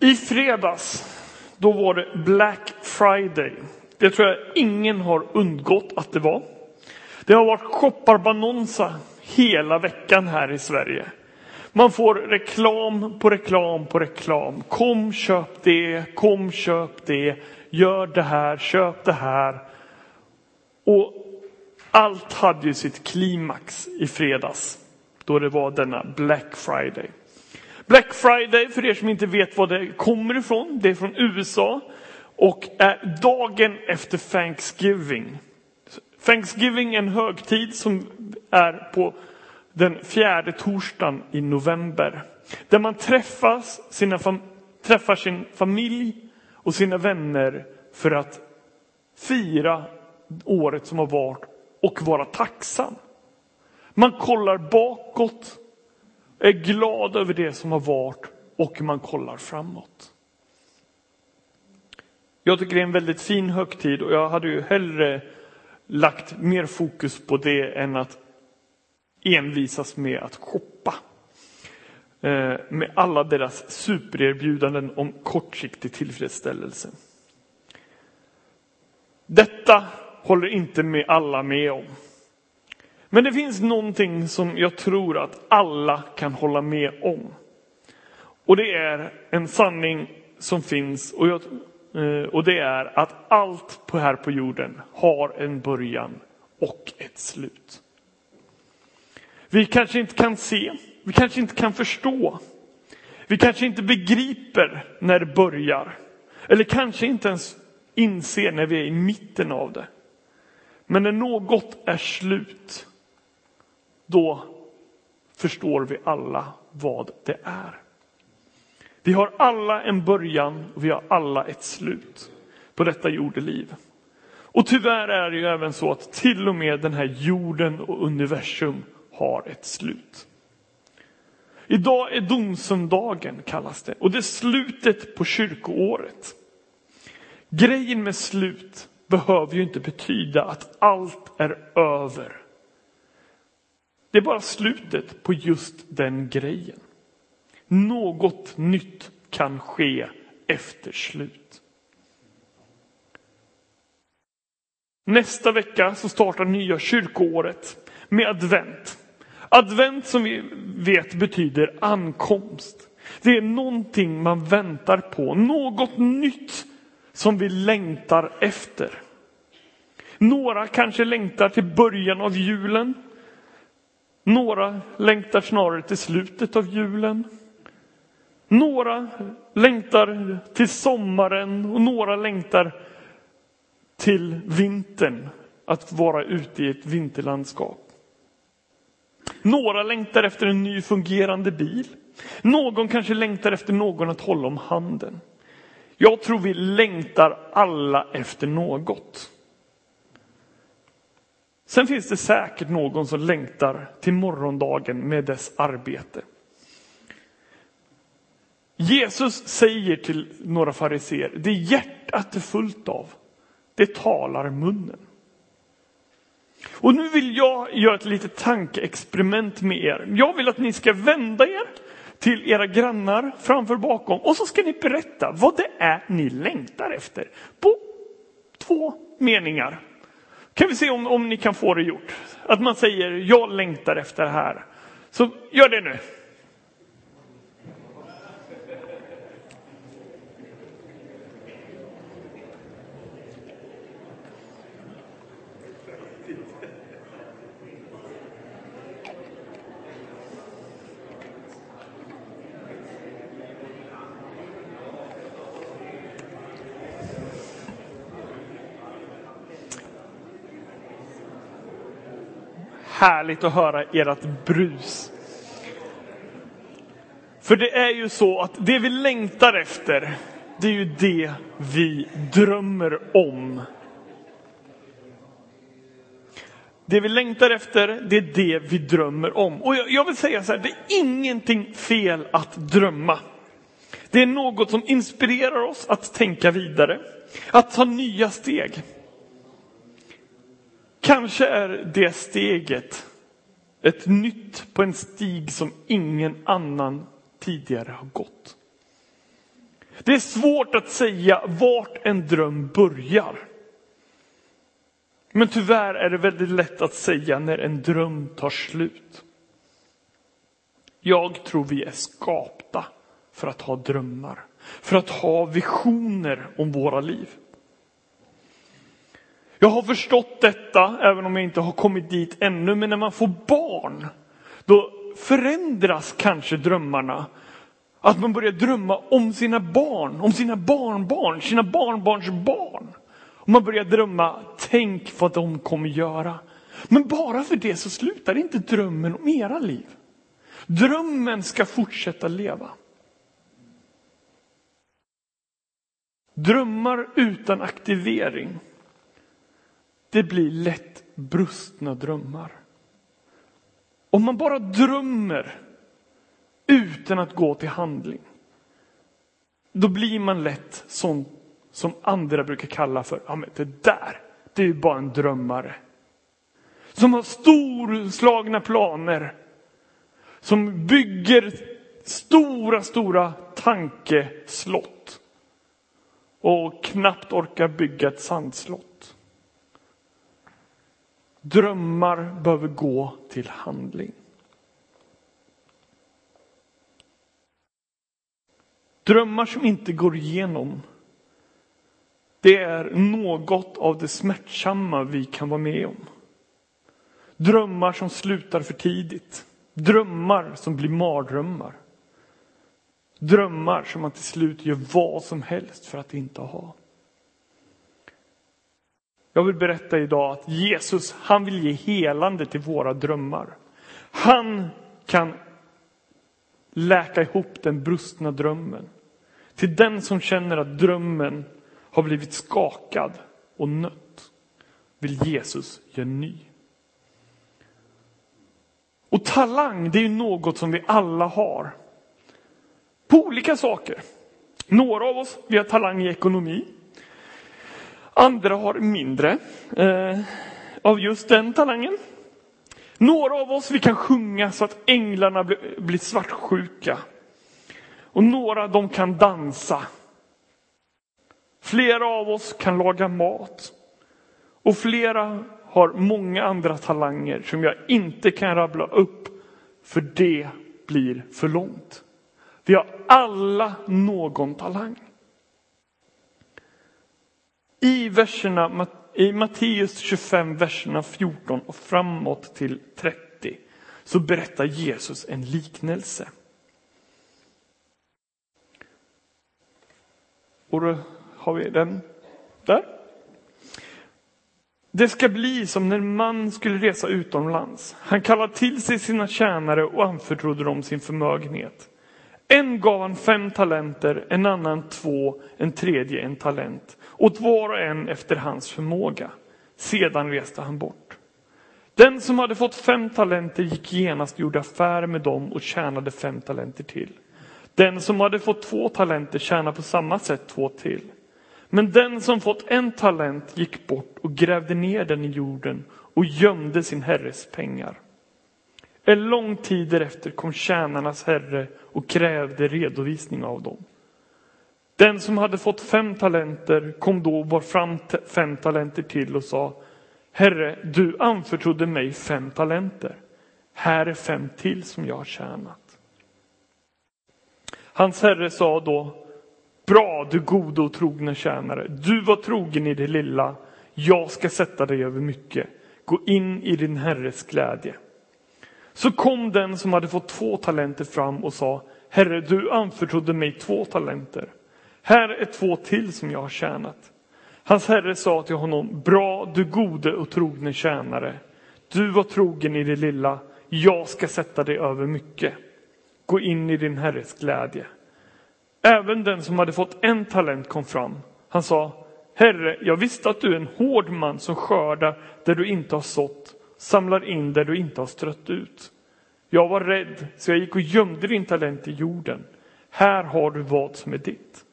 I fredags, då var det Black Friday. Det tror jag ingen har undgått att det var. Det har varit shopparbanonsa hela veckan här i Sverige. Man får reklam på reklam på reklam. Kom köp det, kom köp det, gör det här, köp det här. Och allt hade ju sitt klimax i fredags då det var denna Black Friday. Black Friday, för er som inte vet var det kommer ifrån, det är från USA och är dagen efter Thanksgiving. Thanksgiving är en högtid som är på den fjärde torsdagen i november. Där man träffas, sina träffar sin familj och sina vänner för att fira året som har varit och vara tacksam. Man kollar bakåt, är glad över det som har varit och man kollar framåt. Jag tycker det är en väldigt fin högtid och jag hade ju hellre lagt mer fokus på det än att envisas med att shoppa. Eh, med alla deras supererbjudanden om kortsiktig tillfredsställelse. Detta håller inte med alla med om. Men det finns någonting som jag tror att alla kan hålla med om. Och det är en sanning som finns och, jag, eh, och det är att allt på här på jorden har en början och ett slut. Vi kanske inte kan se, vi kanske inte kan förstå. Vi kanske inte begriper när det börjar. Eller kanske inte ens inser när vi är i mitten av det. Men när något är slut, då förstår vi alla vad det är. Vi har alla en början och vi har alla ett slut på detta jordeliv. Och tyvärr är det ju även så att till och med den här jorden och universum har ett slut. Idag är domsöndagen kallas det och det är slutet på kyrkoåret. Grejen med slut behöver ju inte betyda att allt är över. Det är bara slutet på just den grejen. Något nytt kan ske efter slut. Nästa vecka så startar nya kyrkoåret med advent. Advent som vi vet betyder ankomst. Det är någonting man väntar på, något nytt som vi längtar efter. Några kanske längtar till början av julen. Några längtar snarare till slutet av julen. Några längtar till sommaren och några längtar till vintern, att vara ute i ett vinterlandskap. Några längtar efter en ny fungerande bil. Någon kanske längtar efter någon att hålla om handen. Jag tror vi längtar alla efter något. Sen finns det säkert någon som längtar till morgondagen med dess arbete. Jesus säger till några fariseer, det hjärtat är fullt av, det talar munnen. Och nu vill jag göra ett litet tankeexperiment med er. Jag vill att ni ska vända er till era grannar framför bakom och så ska ni berätta vad det är ni längtar efter. På två meningar. Kan vi se om, om ni kan få det gjort? Att man säger jag längtar efter det här. Så gör det nu. Härligt att höra ert brus. För det är ju så att det vi längtar efter, det är ju det vi drömmer om. Det vi längtar efter, det är det vi drömmer om. Och jag, vill säga så här, det är ingenting fel att drömma. Det är något som inspirerar oss att tänka vidare, att ta nya steg. Kanske är det steget ett nytt på en stig som ingen annan tidigare har gått. Det är svårt att säga vart en dröm börjar. Men tyvärr är det väldigt lätt att säga när en dröm tar slut. Jag tror vi är skapta för att ha drömmar, för att ha visioner om våra liv. Jag har förstått detta, även om jag inte har kommit dit ännu, men när man får barn, då förändras kanske drömmarna. Att man börjar drömma om sina barn, om sina barnbarn, sina barnbarns barn. Och man börjar drömma, tänk vad de kommer göra. Men bara för det så slutar inte drömmen om era liv. Drömmen ska fortsätta leva. Drömmar utan aktivering, det blir lätt brustna drömmar. Om man bara drömmer utan att gå till handling, då blir man lätt sån som andra brukar kalla för, ja men det där, det är ju bara en drömmare. Som har storslagna planer. Som bygger stora, stora tankeslott. Och knappt orkar bygga ett sandslott. Drömmar behöver gå till handling. Drömmar som inte går igenom, det är något av det smärtsamma vi kan vara med om. Drömmar som slutar för tidigt. Drömmar som blir mardrömmar. Drömmar som man till slut gör vad som helst för att inte ha. Jag vill berätta idag att Jesus, han vill ge helande till våra drömmar. Han kan läka ihop den brustna drömmen. Till den som känner att drömmen har blivit skakad och nött vill Jesus ge ny. Och talang, det är något som vi alla har. På olika saker. Några av oss, vi har talang i ekonomi. Andra har mindre eh, av just den talangen. Några av oss, vi kan sjunga så att änglarna blir, blir svartsjuka. Och några, de kan dansa. Flera av oss kan laga mat. Och flera har många andra talanger som jag inte kan rabbla upp, för det blir för långt. Vi har alla någon talang. I verserna, i Matteus 25, verserna 14 och framåt till 30 så berättar Jesus en liknelse. Och då har vi den där. Det ska bli som när en man skulle resa utomlands. Han kallade till sig sina tjänare och anförtrodde dem sin förmögenhet. En gav han fem talenter, en annan två, en tredje en talent. Åt var och en efter hans förmåga. Sedan reste han bort. Den som hade fått fem talenter gick genast och gjorde affär med dem och tjänade fem talenter till. Den som hade fått två talenter tjänade på samma sätt två till. Men den som fått en talent gick bort och grävde ner den i jorden och gömde sin herres pengar. En lång tid därefter kom tjänarnas herre och krävde redovisning av dem. Den som hade fått fem talenter kom då och bar fram fem talenter till och sa Herre, du anförtrodde mig fem talenter. Här är fem till som jag har tjänat. Hans herre sa då Bra, du gode och trogne tjänare. Du var trogen i det lilla. Jag ska sätta dig över mycket. Gå in i din herres glädje. Så kom den som hade fått två talenter fram och sa Herre, du anförtrodde mig två talenter. Här är två till som jag har tjänat. Hans herre sa till honom, bra du gode och trogne tjänare. Du var trogen i det lilla, jag ska sätta dig över mycket. Gå in i din herres glädje. Även den som hade fått en talent kom fram. Han sa, Herre, jag visste att du är en hård man som skördar där du inte har sått, samlar in där du inte har strött ut. Jag var rädd, så jag gick och gömde din talent i jorden. Här har du vad som är ditt.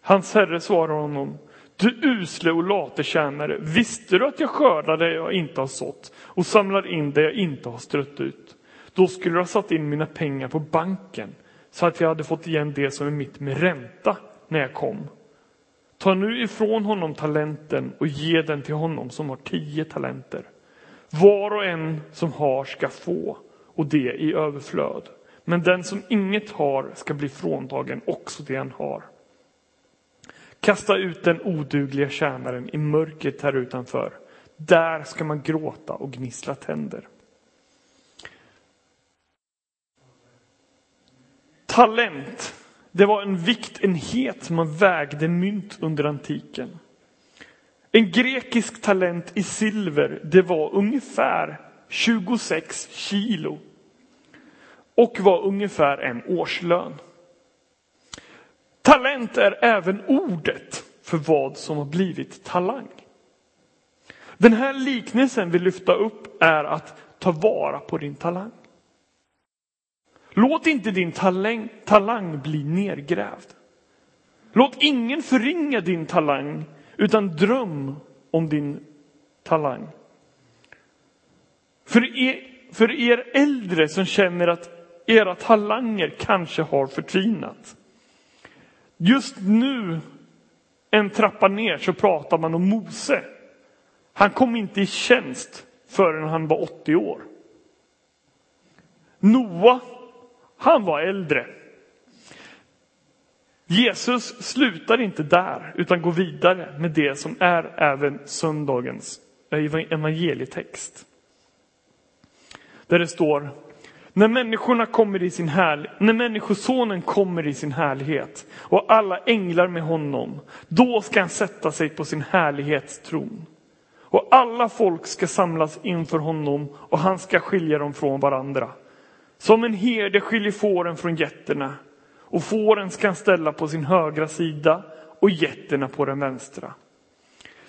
Hans herre svarar honom, du usle och late tjänare, visste du att jag skördar där jag inte har sått och samlar in där jag inte har strött ut? Då skulle du ha satt in mina pengar på banken så att jag hade fått igen det som är mitt med ränta när jag kom. Ta nu ifrån honom talenten och ge den till honom som har tio talenter. Var och en som har ska få, och det i överflöd. Men den som inget har ska bli fråntagen också det han har. Kasta ut den odugliga tjänaren i mörkret här utanför. Där ska man gråta och gnissla tänder. Talent, det var en viktenhet som man vägde mynt under antiken. En grekisk talent i silver, det var ungefär 26 kilo och var ungefär en årslön. Talent är även ordet för vad som har blivit talang. Den här liknelsen vi lyfta upp är att ta vara på din talang. Låt inte din talang, talang bli nergrävd. Låt ingen förringa din talang, utan dröm om din talang. För er, för er äldre som känner att era talanger kanske har förtvinat. Just nu, en trappa ner, så pratar man om Mose. Han kom inte i tjänst förrän han var 80 år. Noa, han var äldre. Jesus slutar inte där, utan går vidare med det som är även söndagens evangelietext. Där det står när människorna kommer i sin härlighet, när människosonen kommer i sin härlighet och alla änglar med honom, då ska han sätta sig på sin härlighetstron. Och alla folk ska samlas inför honom och han ska skilja dem från varandra. Som en herde skiljer fåren från getterna och fåren ska han ställa på sin högra sida och getterna på den vänstra.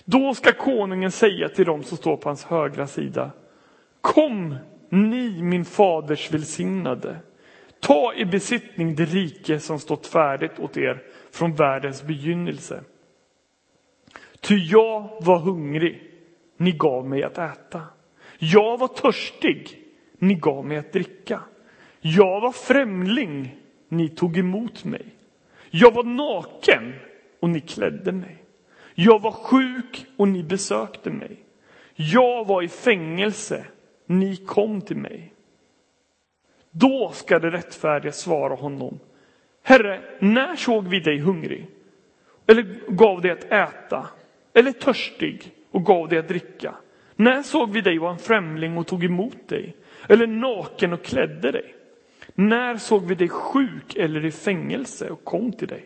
Då ska konungen säga till dem som står på hans högra sida. Kom ni, min faders välsignade, ta i besittning det rike som stått färdigt åt er från världens begynnelse. Ty jag var hungrig, ni gav mig att äta. Jag var törstig, ni gav mig att dricka. Jag var främling, ni tog emot mig. Jag var naken och ni klädde mig. Jag var sjuk och ni besökte mig. Jag var i fängelse ni kom till mig. Då ska det rättfärdiga svara honom. Herre, när såg vi dig hungrig? Eller gav dig att äta? Eller törstig och gav dig att dricka? När såg vi dig vara en främling och tog emot dig? Eller naken och klädde dig? När såg vi dig sjuk eller i fängelse och kom till dig?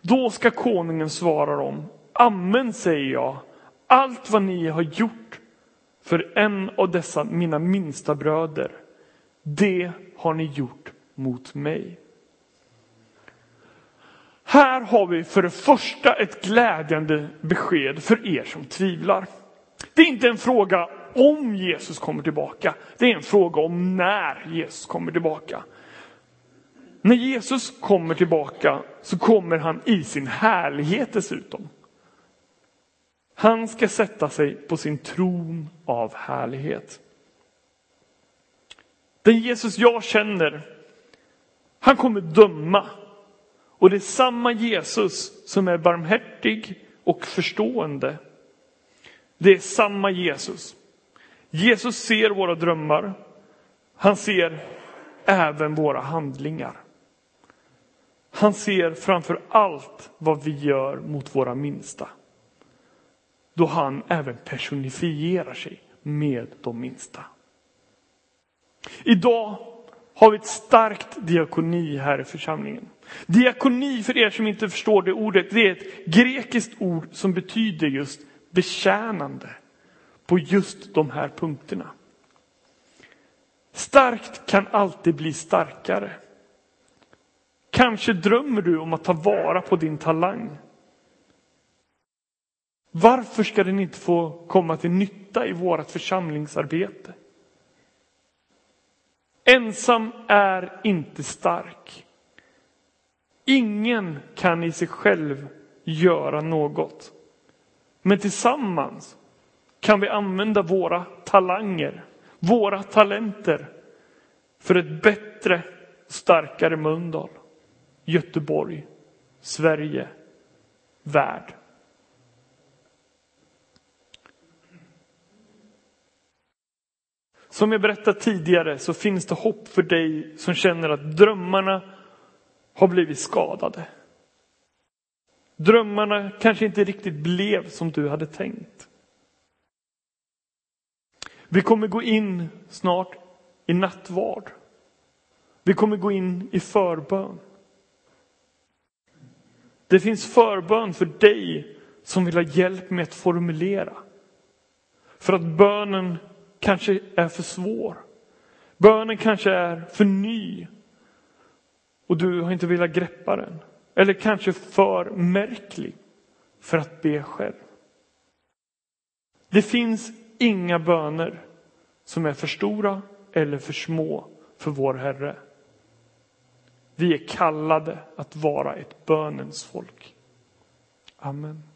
Då ska konungen svara dem. Amen säger jag. Allt vad ni har gjort för en av dessa mina minsta bröder. Det har ni gjort mot mig. Här har vi för det första ett glädjande besked för er som tvivlar. Det är inte en fråga om Jesus kommer tillbaka. Det är en fråga om när Jesus kommer tillbaka. När Jesus kommer tillbaka så kommer han i sin härlighet dessutom. Han ska sätta sig på sin tron av härlighet. Den Jesus jag känner, han kommer döma. Och det är samma Jesus som är barmhärtig och förstående. Det är samma Jesus. Jesus ser våra drömmar. Han ser även våra handlingar. Han ser framför allt vad vi gör mot våra minsta då han även personifierar sig med de minsta. Idag har vi ett starkt diakoni här i församlingen. Diakoni, för er som inte förstår det ordet, det är ett grekiskt ord som betyder just betjänande på just de här punkterna. Starkt kan alltid bli starkare. Kanske drömmer du om att ta vara på din talang varför ska den inte få komma till nytta i vårt församlingsarbete? Ensam är inte stark. Ingen kan i sig själv göra något. Men tillsammans kan vi använda våra talanger, våra talenter för ett bättre starkare Mölndal, Göteborg, Sverige, värld. Som jag berättade tidigare så finns det hopp för dig som känner att drömmarna har blivit skadade. Drömmarna kanske inte riktigt blev som du hade tänkt. Vi kommer gå in snart i nattvard. Vi kommer gå in i förbön. Det finns förbön för dig som vill ha hjälp med att formulera. För att bönen kanske är för svår. Bönen kanske är för ny och du har inte velat greppa den. Eller kanske för märklig för att be själv. Det finns inga böner som är för stora eller för små för vår Herre. Vi är kallade att vara ett bönens folk. Amen.